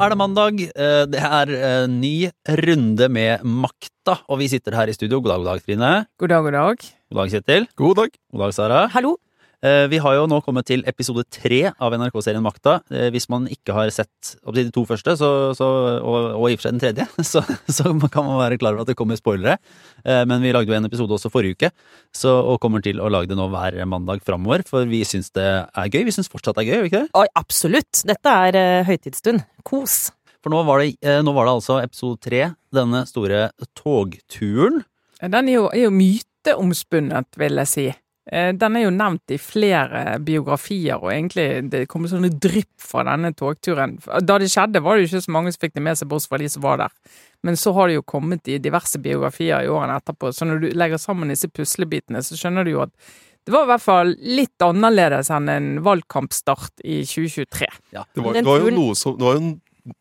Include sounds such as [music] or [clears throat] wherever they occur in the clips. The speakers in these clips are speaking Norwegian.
er det mandag. Eh, Det er en ny runde med Makta, og vi sitter her i studio. God dag, god dag, Trine. God dag, god dag. God dag, Kjetil. God dag. God dag, Sara. Hallo. Eh, Vi har jo nå kommet til episode tre av NRK-serien Makta. Eh, Hvis man ikke har sett opptil de to første, så, så, og, og i og for seg den tredje, [laughs] så, så kan man være klar over at det kommer spoilere. Eh, Men vi lagde jo en episode også forrige uke, så, og kommer til å lage det nå hver mandag framover. For vi syns det er gøy. Vi syns fortsatt det er gøy, gjør vi ikke det? Oi, absolutt. Dette er høytidsstund. Kos. For nå var, det, nå var det altså episode tre, denne store togturen. Den er jo, er jo myteomspunnet, vil jeg si. Eh, Den er jo nevnt i flere biografier, og egentlig det kommer sånne drypp fra denne togturen. Da det skjedde, var det jo ikke så mange som fikk det med seg, bortsett fra de som var der. Men så har det jo kommet i diverse biografier i årene etterpå, så når du legger sammen disse puslebitene, så skjønner du jo at det var i hvert fall litt annerledes enn en valgkampstart i 2023. Det var, det var jo noe som det, var jo,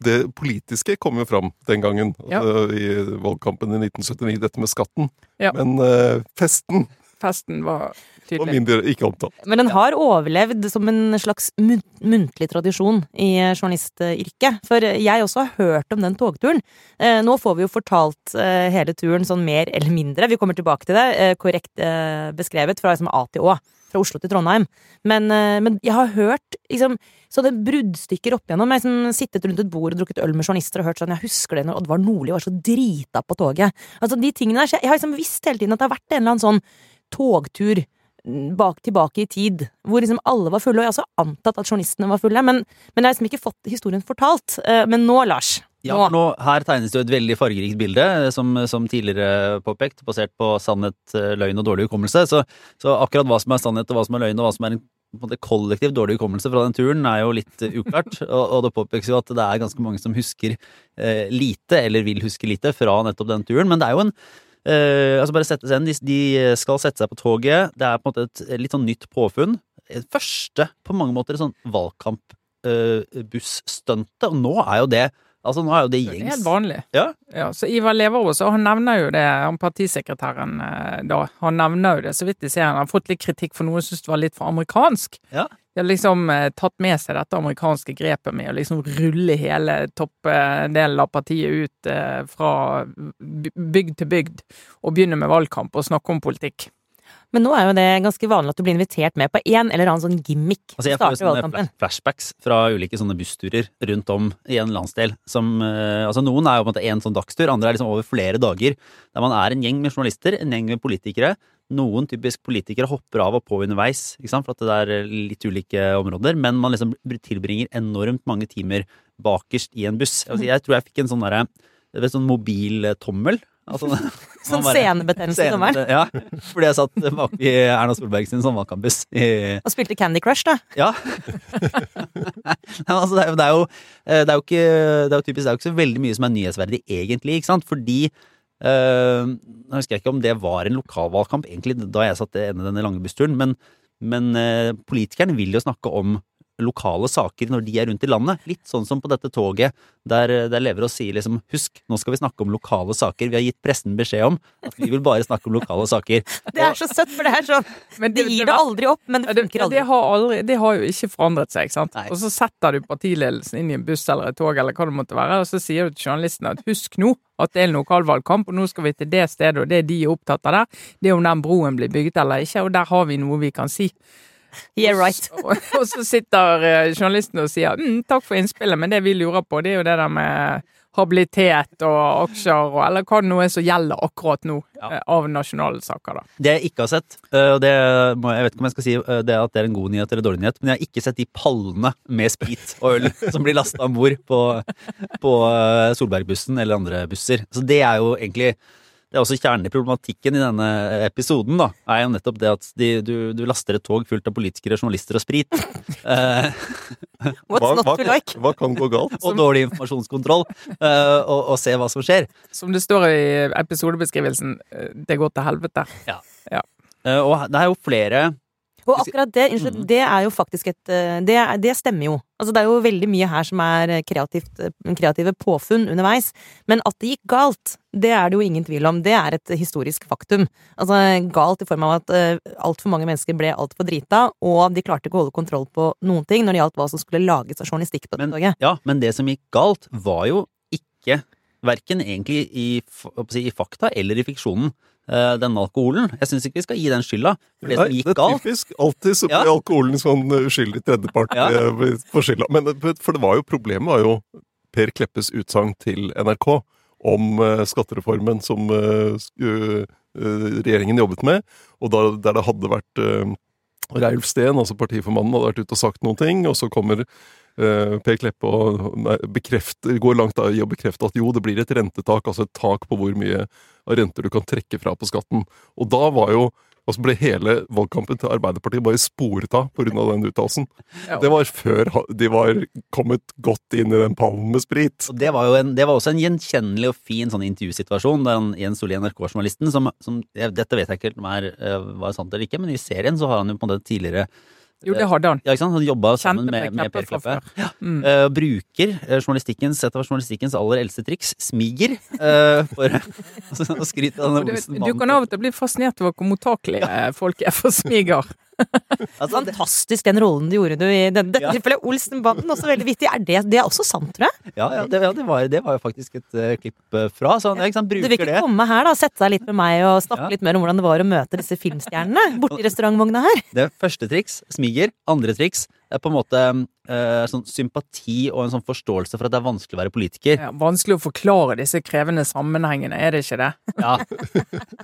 det politiske kom jo fram den gangen, Ja. altså, i valgkampen i 1979, dette med skatten. Ja. Men uh, festen Festen var tydelig. mindre ikke omtalt. Men den har overlevd som en slags muntlig tradisjon i journalistyrket. For jeg også har hørt om den togturen. Eh, Nå får vi jo fortalt eh, hele turen sånn mer eller mindre. Vi kommer tilbake til det. eh, Korrekt beskrevet fra liksom A til Å. Fra Oslo til Trondheim. Men, men jeg har hørt liksom, sånne bruddstykker opp igjennom. Jeg liksom, sittet rundt et bord og drukket øl med journalister og hørt sånn Jeg husker det når Oddvar Nordli var så drita på toget. Altså de tingene der. jeg har liksom visst hele tiden at det har vært en eller annen sånn togtur mm, bak tilbake i tid, hvor liksom alle var fulle, og jeg har også antatt at journalistene var fulle, men, men jeg har liksom ikke fått historien fortalt. Eh, Men nå, Lars, Ja, nå for nå, Her tegnes det jo et veldig fargerikt bilde, eh, som, som tidligere påpekt, basert på sannhet, eh, løgn og dårlig hukommelse. Så, så akkurat hva som er sannhet og hva som er løgn, og hva som er en måte, kollektiv dårlig hukommelse fra den turen, er jo litt uklart. [laughs] og, og det påpekes jo at det er ganske mange som husker eh, lite, eller vil huske lite, fra nettopp den turen. Men det er jo en eh, altså bare sette inn, de, de skal sette seg på toget. Det er på en måte et litt sånn nytt påfunn. Første, på mange måter, et sånn valgkampbusstuntet. og nå er jo det Altså, nå er jo det gjengs. Det er helt vanlig. Ja. Ja, så Ivar Leverås, og han nevner jo det, han partisekretæren eh, da, han nevner jo det, så vidt jeg ser, han har fått litt kritikk for noe han synes det var litt for amerikansk. Ja. De har liksom eh, tatt med seg dette amerikanske grepet med å liksom rulle hele toppdelen av partiet ut eh, fra bygd til bygd og begynne med valgkamp og snakke om politikk. Men nå er jo det ganske vanlig at du blir invitert med på en eller annen sånn gimmick Altså, jeg får jo sånne flashbacks fra ulike sånne bussturer rundt om i en landsdel. Som, eh, altså Noen er jo på en måte én sånn dagstur, andre er liksom over flere dager. Der man er en gjeng med journalister, en gjeng med politikere. Noen typisk politikere hopper av og på underveis, ikke sant? for at det er eh, litt ulike områder. Men man liksom tilbringer enormt mange timer bakerst i en buss. Altså, jeg tror jeg fikk en sånn derre sånn mobiltommel. Altså, [laughs] Sånn scenebetennelse senebetennelse i sommeren. Ja, fordi jeg satt bak i Erna Solberg sin valgkampbuss i Og spilte Candy Crush, da. ja. [laughs] Altså, det, er, det, er jo, eh, det er jo ikke Det er jo typisk, det er jo ikke så veldig mye som er nyhetsverdig, egentlig, ikke sant? Fordi øh, Jeg husker ikke om det var en lokalvalgkamp, egentlig, da jeg satt ene denne lange bussturen, men, men øh, politikerne vil jo snakke om lokale saker når de er rundt i landet. Litt sånn som på dette toget, der, der Leverås sier liksom Husk, nå skal vi snakke om lokale saker. Vi har gitt pressen beskjed om at vi vil bare snakke om lokale saker. [laughs] Det er så søtt, for det er sånn Men Det gir det aldri opp, men det funker aldri. det, har aldri, det har jo ikke forandret seg, ikke sant. Nei. Og så setter du partiledelsen inn i en buss eller et tog eller hva det måtte være, og så sier du til journalistene at husk nå at det er en lokalvalgkamp, og nå skal vi til det stedet, og det de er opptatt av der, det er om den broen blir bygget eller ikke, og der har vi noe vi kan si. Yeah, right. [laughs] Og, og så sitter journalisten og sier mm, takk for innspillet, men det vi lurer på, det er jo det der med habilitet og aksjer og eller hva det nå er som gjelder akkurat nå Ja. eh, av nasjonale saker, da. Det jeg ikke har sett, øh, og det må, jeg vet ikke om jeg skal si det at det er en god nyhet eller dårlig nyhet, men jeg har ikke sett de pallene med sprit og øl [laughs] som blir lasta om bord på, på Solbergbussen eller andre busser. Så det er jo egentlig det er også kjernen i problematikken i denne episoden, da, er jo nettopp det at de, du, du laster et tog fullt av politikere, journalister og sprit. [laughs] Eh, What's Hva, not hva, to like? hva kan gå galt? og dårlig informasjonskontroll, eh, og, og se hva som skjer. Som det står i episodebeskrivelsen, eh, det går til helvete. Eh, og det er jo flere Og akkurat det, unnskyld, det er jo faktisk et eh, det, det stemmer jo. Altså det er jo veldig mye her som er kreativt, eh, kreative påfunn underveis. Men at det gikk galt, det er det jo ingen tvil om. Det er et historisk faktum. Altså galt i form av at altfor mange mennesker ble altfor drita, og de klarte ikke å holde kontroll på noen ting når det gjaldt hva som skulle lages av journalistikk på Men, dette toget. ja, men det som gikk galt, var jo ikke verken egentlig i, si, i fakta eller i fiksjonen. den denne alkoholen. Jeg syns ikke vi skal gi den skylda. For det som gikk galt. det er typisk. Alltid så Ja. blir alkoholen sånn uh, uskyldig tredjepart Ja. eh, for skylda. Men eh, for det var jo problemet var jo Per Kleppes utsagn til NRK om eh, skattereformen som eh, eh, regjeringen jobbet med, og der det hadde vært Reilf Steen, altså partiformannen, hadde vært ute og sagt noen ting, og så kommer eh, Per Kleppe og bekrefter, går langt da i å bekrefte at jo, det blir et rentetak, altså et tak på hvor mye av renter du kan trekke fra på skatten. Og da var jo altså ble hele valgkampen til Arbeiderpartiet bare sporet av pga. den uttalelsen. Ja. Det var før de var kommet godt inn i den pallen med sprit. Og det var jo en, det var også en gjenkjennelig og fin sånn intervjusituasjon. Der han, Jens Solli, NRK-journalisten, som, som jeg, Dette vet jeg ikke helt om er, eh, var sant eller ikke, men i serien så har han jo på en måte tidligere Jo, det hadde han. ja, ikke sant? Han jobba sammen med, med Per Kleppe Ja. Mm. Uh, bruker eh, journalistikkens, et av journalistikkens aller eldste triks, smiger, uh, for [laughs] å skryte av denne Olsen-mannen. Du kan av og til bli fascinert over hvor mottakelige folk er for smiger. [laughs] Altså, Fantastisk den rollen du gjorde du i dette dette Ja. tilfellet. Olsenbanden, også veldig vittig. Er det, det er også sant, tror jeg? ja, ja, det, ja det, var, det var jo faktisk et uh, klipp eh, fra. Så han liksom, bruker det. Du vil ikke det. komme her da, sette deg litt med meg og snakke litt mer om hvordan det var å møte disse filmstjernene borti restaurantvogna her? Det er første triks, smiger. Andre triks er på en måte eh, sånn sympati og en sånn forståelse for at det er vanskelig å være politiker. Ja, vanskelig å forklare disse krevende sammenhengene, er det ikke det? Ja.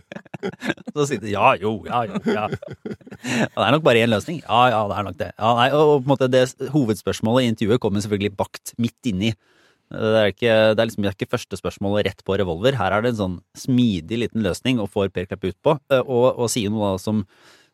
[laughs] Så sier de ja, jo, ja, jo, ja. Og det er nok bare én løsning. Ja, ja, det er nok det. Ja, nei, og, på en måte det hovedspørsmålet i intervjuet kommer selvfølgelig bakt midt inni. Det er, ikke, det, er liksom, det er ikke første spørsmålet rett på revolver. Her er det en sånn smidig liten løsning å få Per Kleppe ut på, eh, og, og sier noe da som,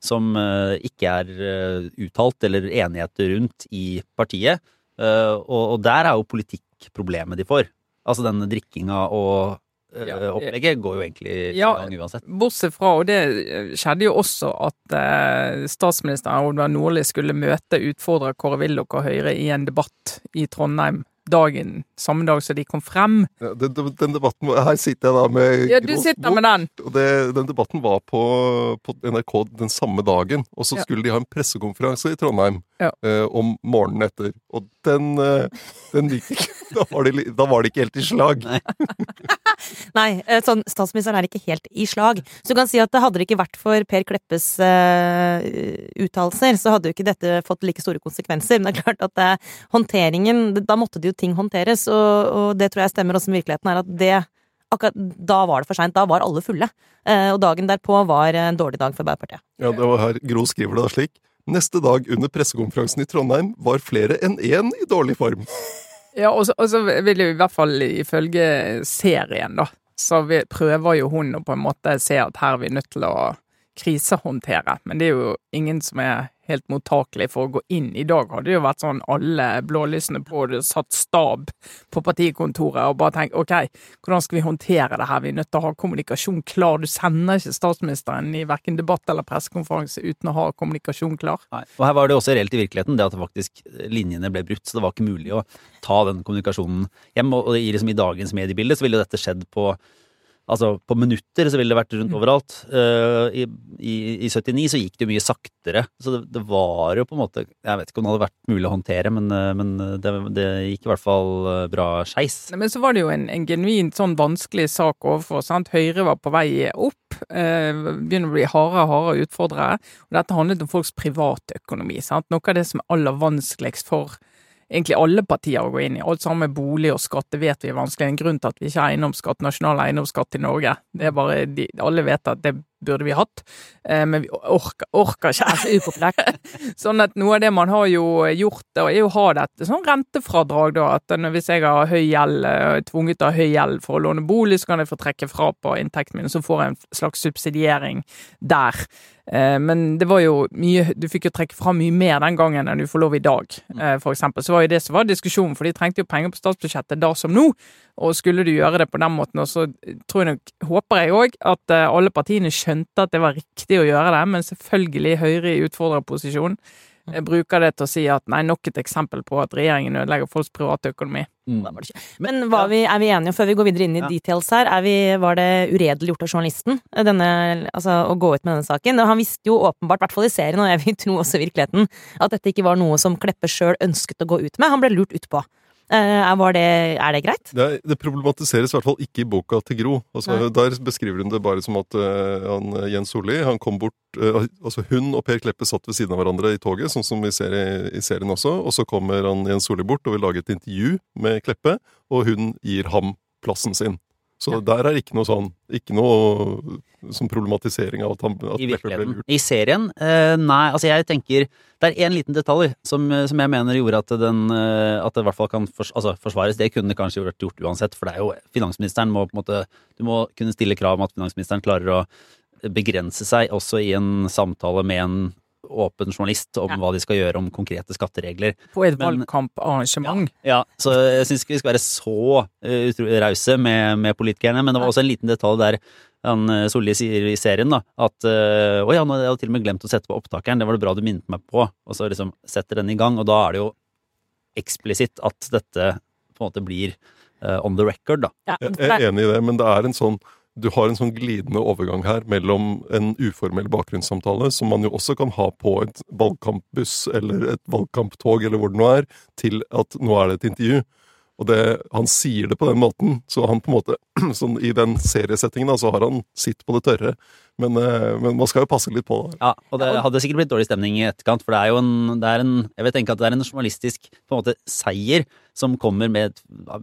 som eh, ikke er eh, uttalt eller enighet rundt i partiet. Eh, og, og der er jo politikk problemet de får. Altså denne drikkinga og Ja, opplegget går jo egentlig Ja, gang uansett. Bortsett fra, og det skjedde jo også, at eh, statsministeren Oddvar Nordli skulle møte utfordrer Kåre Willoch og Høyre i en debatt i Trondheim dagen, samme dag som de kom frem. Ja, den, den- debatten, Her sitter jeg da med Ja, du sitter bok, med den. Og det, den debatten var på, på NRK den samme dagen, og så Ja. skulle de ha en pressekonferanse i Trondheim Ja. eh, om morgenen etter. Og den, eh, den gikk ikke. [laughs] Da var, de, da var de ikke helt i slag. Nei. Eh, sånn, statsministeren er ikke helt i slag. Så du kan si at det hadde det ikke vært for Per Kleppes uh, uttalelser, så hadde jo ikke dette fått like store konsekvenser. Men det er klart at det, håndteringen Da måtte det jo ting håndteres, og, og det tror jeg stemmer også med virkeligheten, er at det Akkurat da var det for seint. Da var alle fulle. Uh, og dagen derpå var en dårlig dag for Arbeiderpartiet. Ja, det var her Gro skriver det da slik. Neste dag under pressekonferansen i Trondheim var flere enn én i dårlig form. Ja, og så, vil jo i hvert fall ifølge serien, da, så vi, prøver jo hun å på en måte se at her er vi nødt til å krisehåndtere. Men det er jo ingen som er helt mottakelig for å gå inn. I dag hadde jo vært sånn alle blålysene på, det satt stab på partikontoret og bare tenkt ok, hvordan skal vi håndtere det her? Vi er nødt til å ha kommunikasjon klar. Du sender ikke statsministeren i verken debatt eller pressekonferanse uten å ha kommunikasjon klar. Nei. Og her var det også reelt i virkeligheten, det at faktisk linjene ble brutt. Så det var ikke mulig å ta den kommunikasjonen hjem. Og i, liksom, i dagens mediebilde så ville jo dette skjedd på Altså, på minutter så ville det vært rundt overalt. Eh, i, i, I 79 så gikk det jo mye saktere. Så det, det var jo på en måte Jeg vet ikke om det hadde vært mulig å håndtere, men, eh, men det, det gikk i hvert fall eh, bra skeis. Men så var det jo en, en genuint sånn vanskelig sak overfor. sant? Høyre var på vei opp, begynner å bli hardere og hardere utfordrere. Og dette handlet om folks privatøkonomi. sant? Noe av det som er aller vanskeligst for egentlig alle partier å gå inn i. Alt sammen med bolig og skatt, det vet vi er vanskelig. En grunn til at vi ikke har eiendomsskatt, nasjonal eiendomsskatt i Norge. Det er bare, de, Alle vet at det burde vi hatt, eh, men vi orker, orker ikke. Er upopulært. [laughs] Sånn at noe av det man har jo gjort, da, er jo å ha dette sånn rentefradrag, da. At hvis jeg har høy gjeld, eh, tvunget av høy gjeld for å låne bolig, så kan jeg få trekke fra på inntekten min, så får jeg en slags subsidiering der. Eh, Men det var jo mye Du fikk jo trekke fra mye mer den gangen enn du får lov i dag, eh, for eksempel. Så var jo det som var diskusjonen, for de trengte jo penger på statsbudsjettet da som nå. Og skulle du gjøre det på den måten, og så tror jeg nok, håper jeg òg, at eh, alle partiene skjønner skjønte at det var riktig å gjøre det, men selvfølgelig Høyre i utfordrerposisjon jeg bruker det til å si at nei, nok et eksempel på at regjeringen ødelegger folks privatøkonomi. Mm. Men var vi, er vi enige, før vi går videre inn i Ja. details her, er vi, var det uredelig gjort av journalisten denne, altså, å gå ut med denne saken? Han visste jo åpenbart, i hvert fall i serien, og jeg vil tro også i virkeligheten, at dette ikke var noe som Kleppe sjøl ønsket å gå ut med. Han ble lurt utpå. Var det, er det greit? Det, det problematiseres i hvert fall ikke i boka til Gro. Altså, der beskriver hun det bare som at uh, han, eh, Jens Solli han kom bort uh, altså Hun og Per Kleppe satt ved siden av hverandre i toget, sånn som vi ser i, i serien også. Og så kommer han Jens Solli bort og vil lage et intervju med Kleppe, og hun gir ham plassen sin. Så der er ikke noe sånn Ikke noe som problematisering av at, han, at I virkeligheten. ble lurt. I serien? Eh, nei, altså jeg tenker Det er én liten detalj som, som jeg mener gjorde at den eh, At det i hvert fall kan fors altså, forsvares. Det kunne kanskje vært gjort uansett, for det er jo Finansministeren må på en måte Du må kunne stille krav om at finansministeren klarer å begrense seg også i en samtale med en åpen journalist om Ja. hva de skal gjøre om konkrete skatteregler. På et valgkamparrangement. Ja, så jeg syns ikke vi skal være så eh, utrolig rause med, med politikerne, men det var også en liten detalj der han eh, Solli sier i serien da, at eh, å ja, nå hadde jeg til og med glemt å sette på opptakeren, det var det bra du minnet meg på, og så liksom setter den i gang, og da er det jo eksplisitt at dette på en måte blir uh, on the record, da. Ja, Jeg er enig i det, men det er en sånn du har en sånn glidende overgang her mellom en uformell bakgrunnssamtale, som man jo også kan ha på et valgkampbuss eller et valgkamptog eller hvor det nå er, til at nå er det et intervju. Og det, han sier det på den måten, så han på en måte [clears throat] sånn I den seriesettingen da, så har han sitt på det tørre. Men, eh, men man skal jo passe litt på det. Ja, og det hadde sikkert blitt dårlig stemning i etterkant, for det er jo en, det er en Jeg vil tenke at det er en journalistisk på en måte seier som kommer med,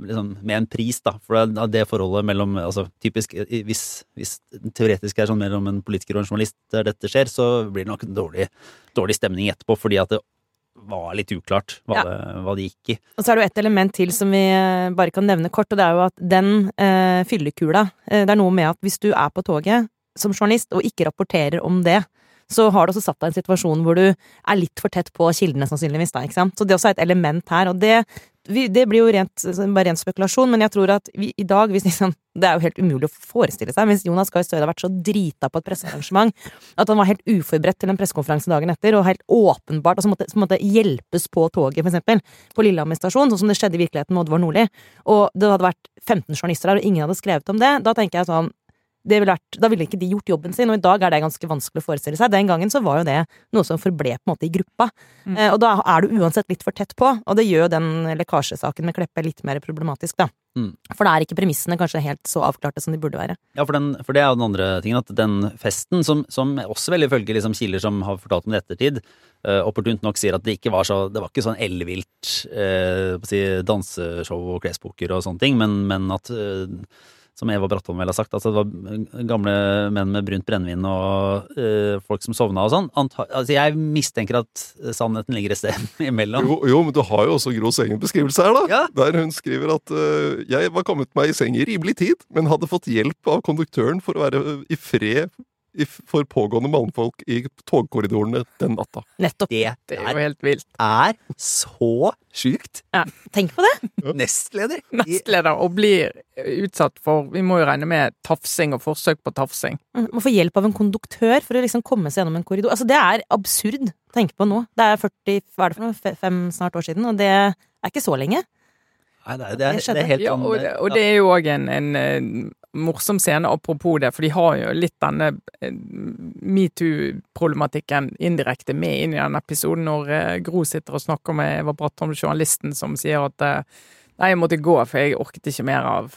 liksom, med en pris, da. For det, er det forholdet mellom Altså typisk hvis, hvis teoretisk er sånn mellom en politiker og en journalist der dette skjer, så blir det nok en dårlig, dårlig stemning etterpå, fordi at det var litt uklart hva, Ja. det, hva det gikk i. Og så er det jo et element til som vi eh, bare kan nevne kort, og det er jo at den eh, fyllekula eh, Det er noe med at hvis du er på toget som journalist og ikke rapporterer om det, så har du også satt deg i en situasjon hvor du er litt for tett på kildene, sannsynligvis. da, ikke sant? Så det også er et element her, og det, det blir jo rent, bare ren spekulasjon, men jeg tror at vi i dag, hvis liksom [laughs] Det er jo helt umulig å forestille seg, hvis Jonas Gahr Støre har vært så drita på et pressearrangement at han var helt uforberedt til en pressekonferanse dagen etter, og helt åpenbart altså måtte, så måtte hjelpes på toget, for eksempel, på Lillehammer stasjon, sånn som det skjedde i virkeligheten med Oddvar Nordli, og det hadde vært 15 journalister der, og ingen hadde skrevet om det, da tenker jeg sånn ville vært, da ville ikke de gjort jobben sin, og i dag er det ganske vanskelig å forestille seg. Den gangen så var jo det noe som forble på en måte i gruppa, Mm. eh, og da er du uansett litt for tett på, og det gjør jo den lekkasjesaken med Kleppe litt mer problematisk, da. Mm. For da er ikke premissene kanskje helt så avklarte som de burde være. Ja, for, den, for det er jo den andre tingen, at den festen, som, som også vel ifølge liksom kilder som har fortalt om det i ettertid, eh, opportunt nok sier at det ikke var så Det var ikke sånn ellevilt eh, si, danseshow og klespoker og sånne ting, men, men at eh, som Eva Bratholm vel har sagt, altså det var gamle menn med brunt brennevin og eh, folk som sovna og sånn. Altså jeg mistenker at sannheten ligger et sted [laughs] imellom. Jo, jo, men du har jo også Gros egen beskrivelse her, da. Ja. Der hun skriver at øh, jeg var kommet meg i seng i rimelig tid, men hadde fått hjelp av konduktøren for å være i fred for pågående mannfolk i togkorridorene den natta. Nettopp. Det Det er jo helt vilt. er så sjukt! Tenk på det! Nestleder! Nestleder og blir utsatt for Vi må jo regne med tafsing og forsøk på tafsing. Må få hjelp av en konduktør for å liksom komme seg gjennom en korridor. Altså, det er absurd å tenke på nå. Det er 40, hva er det for noe, fem snart år siden, og det er ikke så lenge. Nei, det er, det er, er helt Ja, sånn og, det, og det er jo òg en, en eh, morsom scene apropos det, for de har jo litt denne eh, metoo-problematikken indirekte med inn i den episoden, når eh, Gro sitter og snakker med Eva Bratholm, journalisten, som sier at eh, Nei, jeg måtte gå, for jeg orket ikke mer av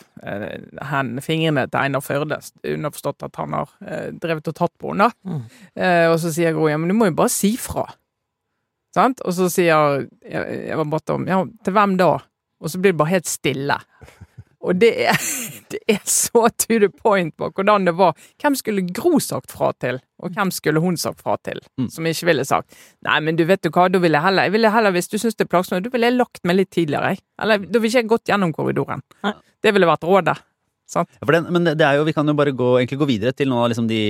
hen, fingrene til Einar Førde. Underforstått at han har drevet og tatt på henne. Mm. Eh, og så sier Gro ja, men du må jo bare si fra. Sant? Og så sier Eva Bratholm ja, til hvem da? Og så blir det bare helt stille. Og det er, [laughs] det er så to the point på hvordan det var. Hvem skulle Gro sagt fra til, og hvem skulle hun sagt fra til, Mm. som ikke ville sagt Nei, men du vet jo hva, da ville jeg heller, jeg ville heller hvis du syns det er plagsomt, da ville jeg lagt meg litt tidligere, jeg. Eller da ville ikke jeg gått gjennom korridoren. Nei. Det ville vært rådet. Sant? Ja, den, men det, er jo, vi kan jo bare gå, egentlig gå videre til noen av liksom de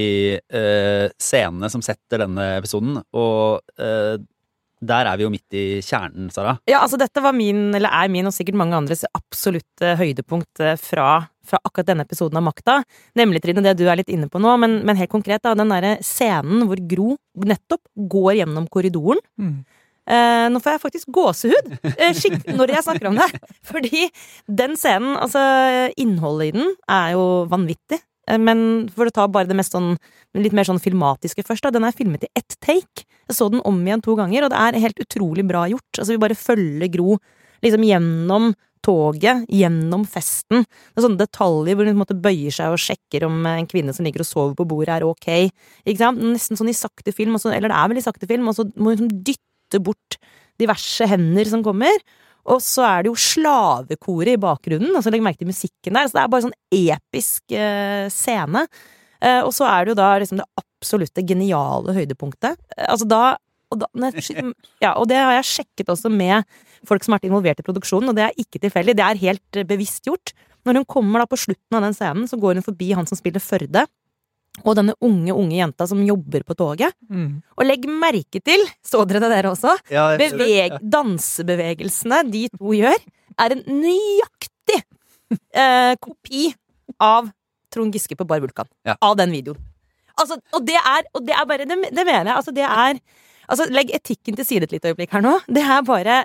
uh, scenene som setter denne episoden. Og eh, der er vi jo midt i kjernen, Sara. Ja, altså dette var min, eller er min, og sikkert mange andres absolutte høydepunkt eh, fra, fra akkurat denne episoden av Makta. Nemlig, Trine, det du er litt inne på nå, men, men helt konkret, da, den derre scenen hvor Gro nettopp går gjennom korridoren. Mm. Eh, nå får jeg faktisk gåsehud eh, når jeg snakker om det. Fordi den scenen, altså innholdet i den, er jo vanvittig. Eh, Men for å ta bare det mest sånn, litt mer sånn filmatiske først, da. Den er filmet i ett take. Jeg så den om igjen to ganger, og det er helt utrolig bra gjort. Altså, vi bare følger Gro liksom gjennom toget, gjennom festen. Det er sånne detaljer hvor hun måte bøyer seg og sjekker om en kvinne som ligger og sover på bordet, er ok. Ikke sant? Nesten sånn i sakte film, også, eller det er vel i sakte film, og så må hun liksom dytte bort diverse hender som kommer. Og så er det jo slavekoret i bakgrunnen, altså legg merke til musikken der. Så det er bare sånn episk eh, scene. Eh, og så er det jo da liksom det absolutte geniale høydepunktet. Eh, altså da og, da, [laughs] ja, og det har jeg sjekket også med folk som har vært involvert i produksjonen, og det er ikke tilfeldig. Det er helt eh, bevisst gjort. Når hun kommer da på slutten av den scenen, så går hun forbi han som spiller Førde, og denne unge, unge jenta som jobber på toget. Mm. Og legg merke til, så dere det dere også, Ja, Beveg, dansebevegelsene de to gjør, er en nøyaktig eh, kopi av Trond Giske på Bar Vulkan. Ja. Av den videoen. Altså, og det er, og det er bare Det, det mener jeg. Altså, det er Altså, legg etikken til side et lite øyeblikk her nå. Det er bare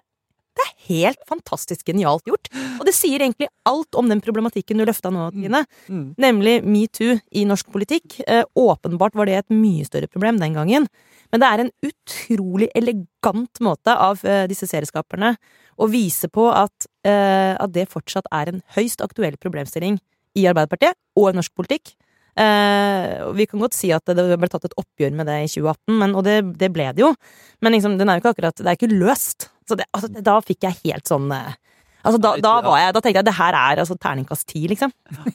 Det er helt fantastisk genialt gjort. Og det sier egentlig alt om den problematikken du løfta nå, Tine. Mm. Nemlig metoo i norsk politikk. Eh, åpenbart var det et mye større problem den gangen. Men det er en utrolig elegant måte av eh, disse serieskaperne å vise på at, eh, at det fortsatt er en høyst aktuell problemstilling i Arbeiderpartiet og i norsk politikk. Vi kan godt si at det ble tatt et oppgjør med det i 2018, men, og det, det ble det jo. Men liksom, den er jo ikke akkurat Det er ikke løst. Så det, altså, da fikk jeg helt sånn eh, Altså, da, da, var jeg, da tenkte jeg det her er altså terningkast ti, liksom.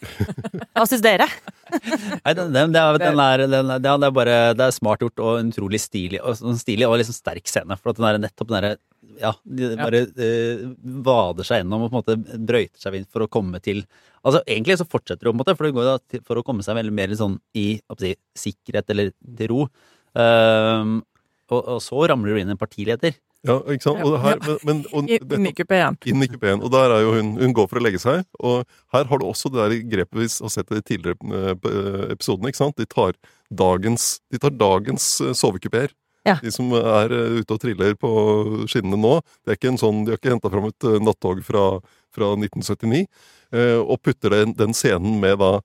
[laughs] Hva syns dere? Nei, den, den, det, er, den er, den, er- det, er, bare Det er smart gjort og utrolig stilig og, sånn stilig og liksom sterk scene. For at den er nettopp den derre Ja, de bare uh, vader seg gjennom og på en måte brøyter seg inn for å komme til Altså Egentlig så fortsetter det på en måte, for det går da til, for å komme seg veldig mer sånn i si, sikkerhet eller til ro. Um, og, og så ramler du inn en partileder. Ja, ikke sant? Og her, men, men, og Inn i kupeen. inn i kupeen. Og der er jo hun Hun går for å legge seg. Og her har du også det der grepet vi har sett i de tidligere eh, episodene. ikke sant? De tar dagens, de tar dagens eh, sovekupeer. Ja. De som er eh, ute og triller på skinnene nå. Det er ikke en sånn, De har ikke henta fram et eh, nattog fra, fra 1979 eh, og putter den, den scenen med da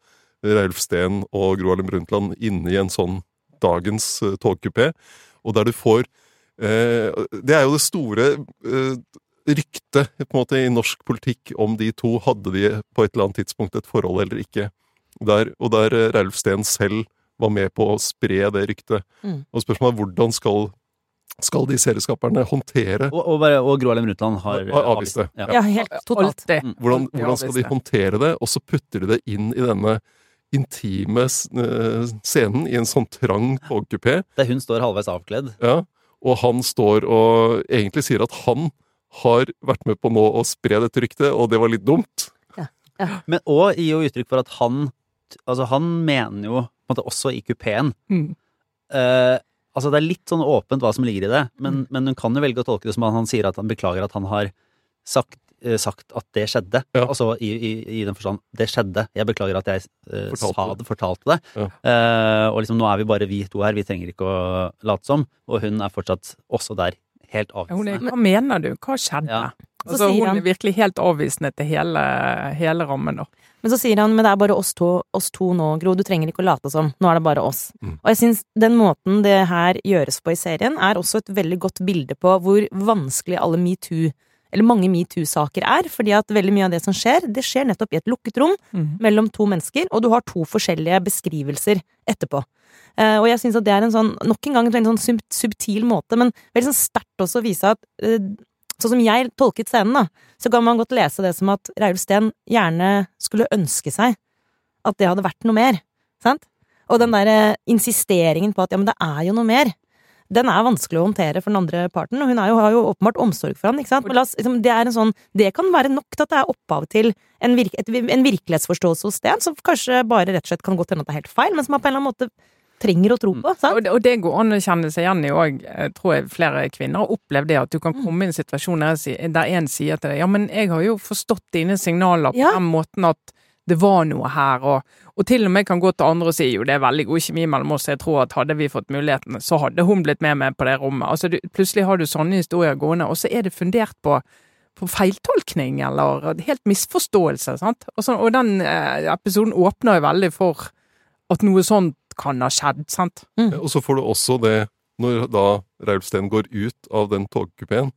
Reilf Steen og Gro Harlem Brundtland inni i en sånn dagens eh, togkupé. Og der du får eh, Det er jo det store ryktet på en måte i norsk politikk om de to hadde de på et eller annet tidspunkt et forhold eller ikke. Der, og der Reilf Ralf Steen selv var med på å spre det ryktet. Mm. Og spørsmålet er hvordan skal, skal de serieskaperne håndtere Og, og, bare, og Gro Harlem Brundtland har Har avvist det. Ja. Ja, helt totalt. Alltid. hvordan, hvordan skal de håndtere det? Og så putter de det inn i denne intime eh, scenen i en sånn trang togkupé. Der hun står halvveis avkledd. Ja, og han står og egentlig sier at han har vært med på nå å spre dette ryktet, og det var litt dumt. Men òg gir jo uttrykk for at han Altså, han mener jo på en måte også i kupeen Mm. eh, Altså, det er litt sånn åpent hva som ligger i det, men, Mm. men hun kan jo velge å tolke det som at han sier at han beklager at han har sagt, sagt at det skjedde. Ja. Altså i, i, i den forstand det skjedde. Jeg beklager at jeg eh, Fortalte sa det. fortalte det. Ja. Eh, og liksom nå er vi bare vi to her, vi trenger ikke å late som. Og hun er fortsatt også der, helt Ja, Hun avvisende. hva mener du? Hva skjedde? Ja. Så Altså, sier hun han- er virkelig helt avvisende til hele, hele rammen. Da. Men så sier han men det er bare oss to, oss to nå, Gro. Du trenger ikke å late som. Nå er det bare oss. Mm. Og jeg syns den måten det her gjøres på i serien, er også et veldig godt bilde på hvor vanskelig alle metoo eller mange metoo-saker er, fordi at veldig mye av det som skjer, det skjer nettopp i et lukket rom Mm. mellom to mennesker, og du har to forskjellige beskrivelser etterpå. Uh, og jeg syns at det er en sånn, nok en gang en veldig sånn subtil måte, men veldig sånn sterkt også å vise at uh, Sånn som jeg tolket scenen, da, så kan man godt lese det som at Reiulf Steen gjerne skulle ønske seg at det hadde vært noe mer. Sant? Og den derre insisteringen på at ja, men det er jo noe mer, den er vanskelig å håndtere for den andre parten, og hun er jo, har jo åpenbart omsorg for han, ikke sant. Men oss, liksom, det er en sånn Det kan være nok til at det er opphav til en, virke, et, en virkelighetsforståelse hos Sten, som kanskje bare rett og slett kan godt hende at det er helt feil, men som han på en eller annen måte trenger å tro på. sant? Og det, går an å kjenne seg igjen i òg. Tror jeg flere kvinner har opplevd det. At du kan Mm. komme i en situasjon der, der en sier til deg Ja, men jeg har jo forstått dine signaler på Ja. den måten at det var noe her, og, og til og med kan gå til andre og si jo, det er veldig god kjemi mellom oss, jeg tror at hadde vi fått muligheten, så hadde hun blitt med meg på det rommet. Altså, du, plutselig har du sånne historier gående, og så er det fundert på på feiltolkning eller helt misforståelse. sant? Og, så, og den eh, episoden åpner jo veldig for at noe sånt kan ha skjedd. sant? Og så får du også det når da Reiulf Steen går ut av den togkupeen,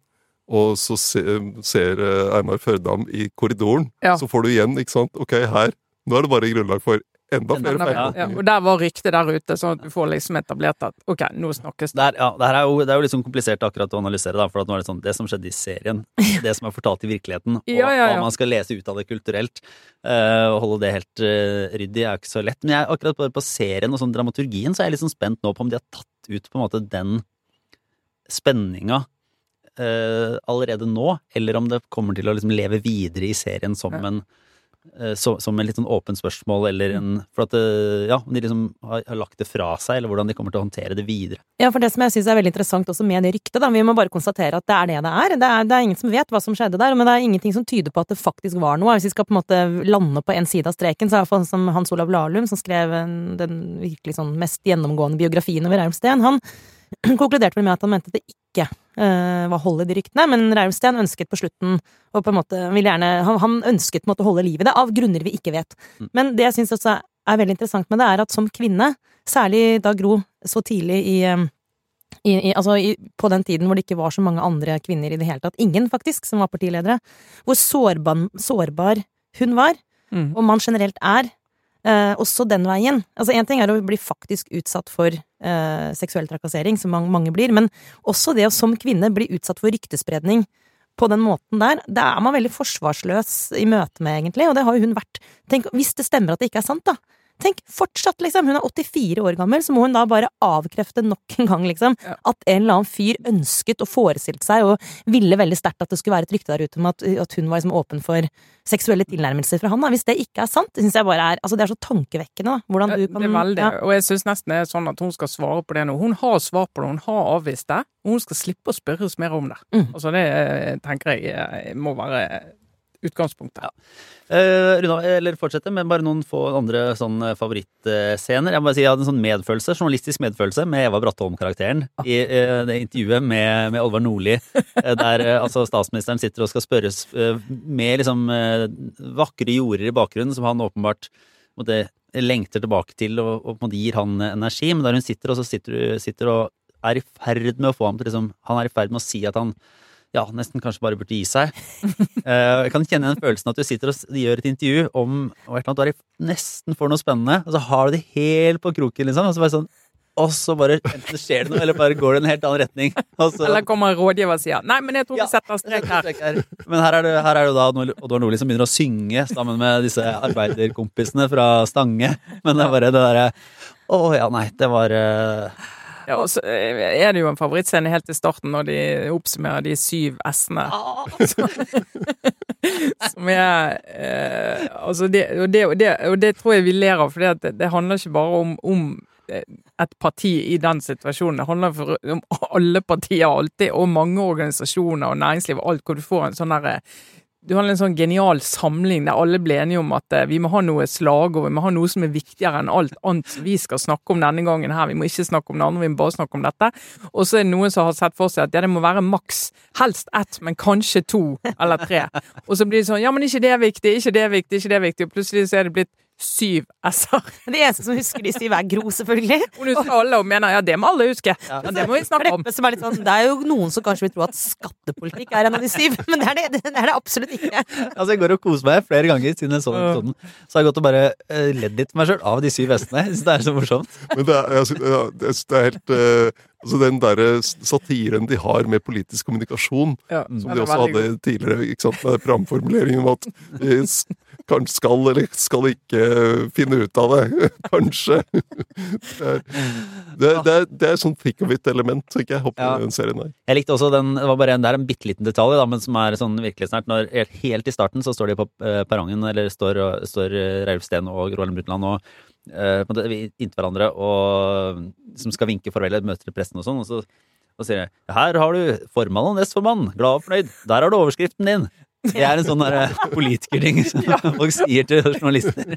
og så se, ser eh, Einar Førdam i korridoren, Ja. så får du igjen, ikke sant, ok, her, nå er det bare grunnlag for enda flere Ja, feiltolkninger. og der var ryktet der ute, sånn at du får liksom etablert at ok, nå snakkes det. Ja, det, her er jo, det er jo sånn komplisert akkurat å analysere, da, for at nå er det sånn, det som skjedde i serien, [laughs] det som er fortalt i virkeligheten, og Ja, ja, ja. hva man skal lese ut av det kulturelt, eh, og holde det helt uh, ryddig, er ikke så lett. Men jeg, akkurat bare på serien og sånn dramaturgien, så er jeg litt sånn spent nå på om de har tatt ut på en måte den spenninga allerede nå, eller om det kommer til å liksom leve videre i serien som en eh, så, som en litt sånn åpent spørsmål, eller en For at eh, Ja, de liksom har, har lagt det fra seg, eller hvordan de kommer til å håndtere det videre. Ja, for det som jeg syns er veldig interessant også med det ryktet, da, vi må bare konstatere at det er det det er. Det er, det er ingen som vet hva som skjedde der, men det er ingenting som tyder på at det faktisk var noe. Hvis vi skal på en måte lande på en side av streken, så er iallfall som Hans Olav Lahlum, som skrev den virkelig sånn mest gjennomgående biografien over Reiulf han [clears throat] konkluderte vel med at han mente at det ikke uh, var hold i de ryktene, men Reiulf ønsket på slutten og på en måte ville gjerne Han, han ønsket på en måte å holde liv i det, av grunner vi ikke vet. Mm. Men det jeg syns også er, er veldig interessant med det, er at som kvinne, særlig da Gro så tidlig i eh, i, i, altså i, på den tiden hvor det ikke var så mange andre kvinner i det hele tatt, ingen faktisk, som var partiledere, hvor sårbar, sårbar hun var, Mm. og man generelt er, eh, også den veien. Altså En ting er å bli faktisk utsatt for eh, seksuell trakassering, som mange, mange blir, men også det å som kvinne bli utsatt for ryktespredning på den måten der, det er man veldig forsvarsløs i møte med, egentlig, og det har jo hun vært. Tenk, hvis det stemmer at det ikke er sant, da. Tenk, fortsatt, liksom. Hun er 84 år gammel, så må hun da bare avkrefte nok en gang, liksom, Ja. at en eller annen fyr ønsket og forestilte seg, og ville veldig sterkt at det skulle være et rykte der ute om at, at hun var liksom åpen for seksuelle tilnærmelser fra han. Da. Hvis det ikke er sant, syns jeg bare er Altså, det er så tankevekkende, da. Hvordan du Det er veldig, ja. og jeg syns nesten det er sånn at hun skal svare på det nå. Hun har svar på det, hun har avvist det, og hun skal slippe å spørres mer om det. Mm. Altså det eh, tenker jeg eh, må være utgangspunktet. Uh, Runa, eller fortsette med bare noen få andre sånn eh, favorittscener. Jeg må bare si jeg hadde en sånn medfølelse, journalistisk medfølelse med Eva Brattholm-karakteren i uh, det intervjuet med, med Olvar Nordli, eh, der uh, altså statsministeren sitter og skal spørres eh, med liksom eh, vakre jorder i bakgrunnen, som han åpenbart måtte, lengter tilbake til og, og måte gir han eh, energi. Men der hun sitter, og så sitter, sitter og er i ferd med å få ham til liksom Han er i ferd med å si at han ja, nesten kanskje bare burde gi seg. [laughs] Eh, jeg kan kjenne den følelsen at du sitter og gjør et intervju om og et eller annet, du er nesten får noe spennende, og så har du det helt på kroken, liksom. Og så bare sånn og så bare enten skjer det noe, eller bare går det i en helt annen retning. [laughs] Så, Eller kommer en rådgiver og sier 'nei, men jeg tror Ja, vi setter strek her'. Men her er det, her er det da Oddvar Nordli som begynner å synge sammen med disse arbeiderkompisene fra Stange. Men det er bare det derre Å ja, nei, det var eh, Ja, og så eh, er det jo en favorittscene helt i starten når de oppsummerer de syv s-ene. [laughs] Som er eh, Altså, det og, det, og, det, og det tror jeg vi ler av, for det, det handler ikke bare om, om eh, et parti i den situasjonen. Det handler for, om alle partier alltid, og mange organisasjoner og næringsliv og alt, hvor du får en sånn derre du har en sånn genial samling der alle blir enige om at eh, vi må ha noe slagord, vi må ha noe som er viktigere enn alt annet vi skal snakke om denne gangen her. Vi må ikke snakke om det andre, vi må bare snakke om dette. Og så er det noen som har sett for seg at ja, det må være maks, helst ett, men kanskje to eller tre. Og så blir det sånn ja, men ikke det er viktig, ikke det er viktig, ikke det er viktig. Og plutselig så er det blitt syv s-er. Det eneste som husker de syv, er Gro, selvfølgelig. Hun husker alle og mener ja, det må alle huske. Ja, det må vi snakke om. Som er litt sånn, det er jo noen som kanskje vil tro at skattepolitikk er en av de syv, [laughs] men det er det, det, er det absolutt ikke. Altså, jeg går og koser meg flere ganger siden jeg så den episoden. Så har jeg gått og bare eh, ledd litt med meg sjøl av de syv hestene. Jeg syns det er så morsomt. Men det er, synes- det er- helt uh... Altså Den derre satiren de har med politisk kommunikasjon, Ja, som de også hadde god. tidligere, ikke sant, med programformuleringen om at de kanskje skal eller skal ikke finne ut av det. [laughs] Kanskje. Det er, det, det er, det er sånn thick of it-element, tenker ikke jeg hopper Ja. den serien her. Jeg likte også den, det var bare en, det er en bitte liten detalj, da, men som er sånn virkelig snart. Når, helt- i starten så står de på eh, perrongen, eller står, står Reilf Steen og Gro Harlem Brundtland og eh, vi inntil hverandre og som skal vinke farvel, møter presten og sånn, og så og sier her har du formann og nestformann, glad og fornøyd, der har du overskriften din. [laughs] Det er en sånn der politikerting [laughs] som folk sier til journalister.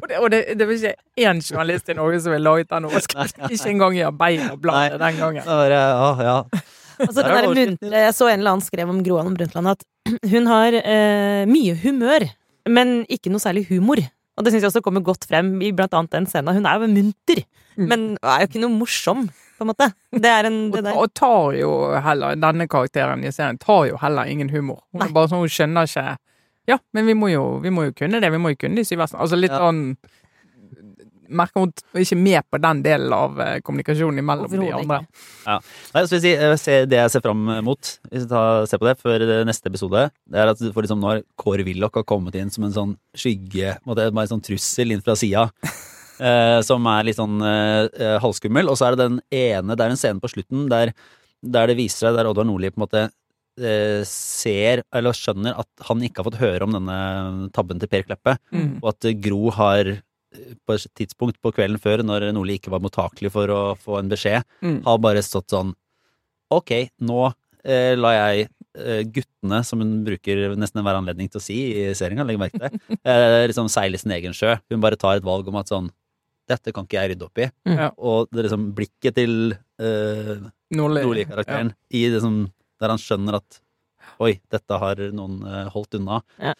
Og det, og det, det var ikke én journalist i Norge som ville laget den overskriften. Ikke engang i Arbeiderbladet den gangen. Da var ja, ja. Og så Der den der overskriften. muntre, jeg så en eller annen skrev om Gro Harlem Brundtland at [clears throat] hun har eh, mye humør, men ikke noe særlig humor. Og det syns jeg også kommer godt frem i blant annet den scenen. Hun er jo munter, Mm. men er jo ikke noe morsom, på en måte. Det er en det der. og tar jo heller, denne karakteren i serien tar jo heller ingen humor. Hun Nei. er bare sånn, hun skjønner ikke Ja, men vi må jo, vi må jo kunne det. Vi må jo kunne de syv versene. Altså litt Ja. sånn Merker hun ikke med på den delen av eh, kommunikasjonen mellom de andre. Ja. Nei, så vil jeg si, det jeg ser fram mot, hvis vi ser på det før neste episode, det er at for liksom når Kåre Willoch har kommet inn som en sånn skygge, en bare en sånn trussel inn fra sida, eh, som er litt sånn eh, eh, halvskummel, og så er det den ene, det er en scene på slutten der, der det viser seg, der Oddvar Nordli på en måte eh, ser, eller skjønner at han ikke har fått høre om denne tabben til Per Kleppe, Mm. og at Gro har eh, på et tidspunkt på kvelden før, når Nordli ikke var mottakelig for å få en beskjed, Mm. har bare stått sånn Ok, nå eh, lar jeg guttene, som hun bruker nesten enhver anledning til å si i serien, legg merke til det, [laughs] eh, liksom seile sin egen sjø. Hun bare tar et valg om at sånn Dette kan ikke jeg rydde opp i. Mm. Ja. Og det er liksom blikket til eh, Nordli. Nordli-karakteren i det som Der han skjønner at Oi, dette har noen eh, holdt unna. Ja.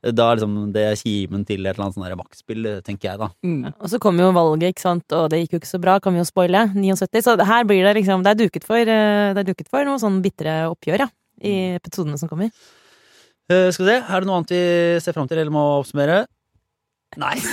Da er liksom det kimen til et eller annet sånn maktspill, tenker jeg da. Mm. Og så kom jo valget, ikke sant, og det gikk jo ikke så bra, kan vi jo spoile. 79. Så her blir det liksom Det er duket for, eh, det er duket for noe sånn bitre oppgjør, ja. I episodene som kommer. Uh, skal vi se, er det noe annet vi ser fram til eller må oppsummere? Nei. [laughs]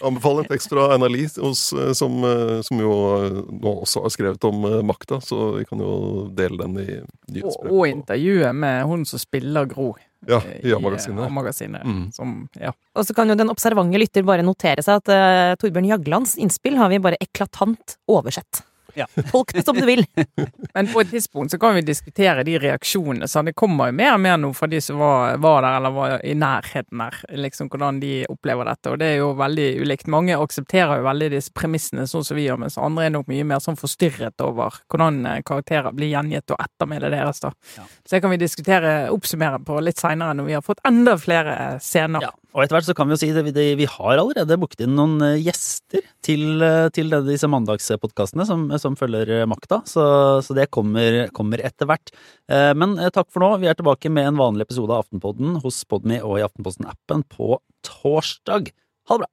Anbefaler en tekst fra Einar Lie, eh, som, eh, som jo eh, nå også har skrevet om makta, så vi kan jo dele den i Og, nyhetsbrevet. og intervjuet med hun som spiller Gro Ja, i A-magasinet. A-magasinet, Mm. Ja. Og så kan jo den observante lytter bare notere seg at uh, Torbjørn Jaglands innspill har vi bare eklatant oversett. Ja. Tolk det som du vil. [laughs] Men på et tidspunkt så kan vi diskutere de reaksjonene. Så det kommer jo mer og mer nå fra de som var, var der eller var i nærheten der, liksom hvordan de opplever dette. Og det er jo veldig ulikt. Mange aksepterer jo veldig disse premissene sånn som vi gjør, mens andre er nok mye mer sånn forstyrret over hvordan eh, karakterer blir gjengitt og ettermælet deres, da. Ja. Så det kan vi diskutere, oppsummere på litt seinere når vi har fått enda flere scener. Ja, og etter hvert så kan vi jo si det, vi- har allerede booket inn noen eh, gjester til, eh, til disse mandagspodkastene som, som følger eh, makta, så, så det kommer, kommer etter hvert. Men takk for nå. Vi er tilbake med en vanlig episode av Aftenpodden hos Podme og i Aftenposten-appen på torsdag. Ha det bra!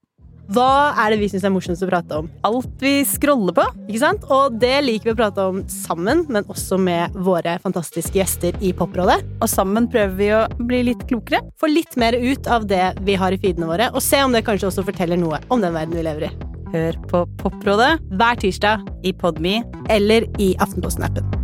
Hva er det vi syns er morsomst å prate om? Alt vi scroller på, ikke sant? Og det liker vi å prate om sammen, men også med våre fantastiske gjester i Poprådet. Og sammen prøver vi å bli litt klokere, få litt mer ut av det vi har i feedene våre, og se om det kanskje også forteller noe om den verden vi lever i. Hør på Poprådet Hver tirsdag i Podme eller i Aftenposten-appen.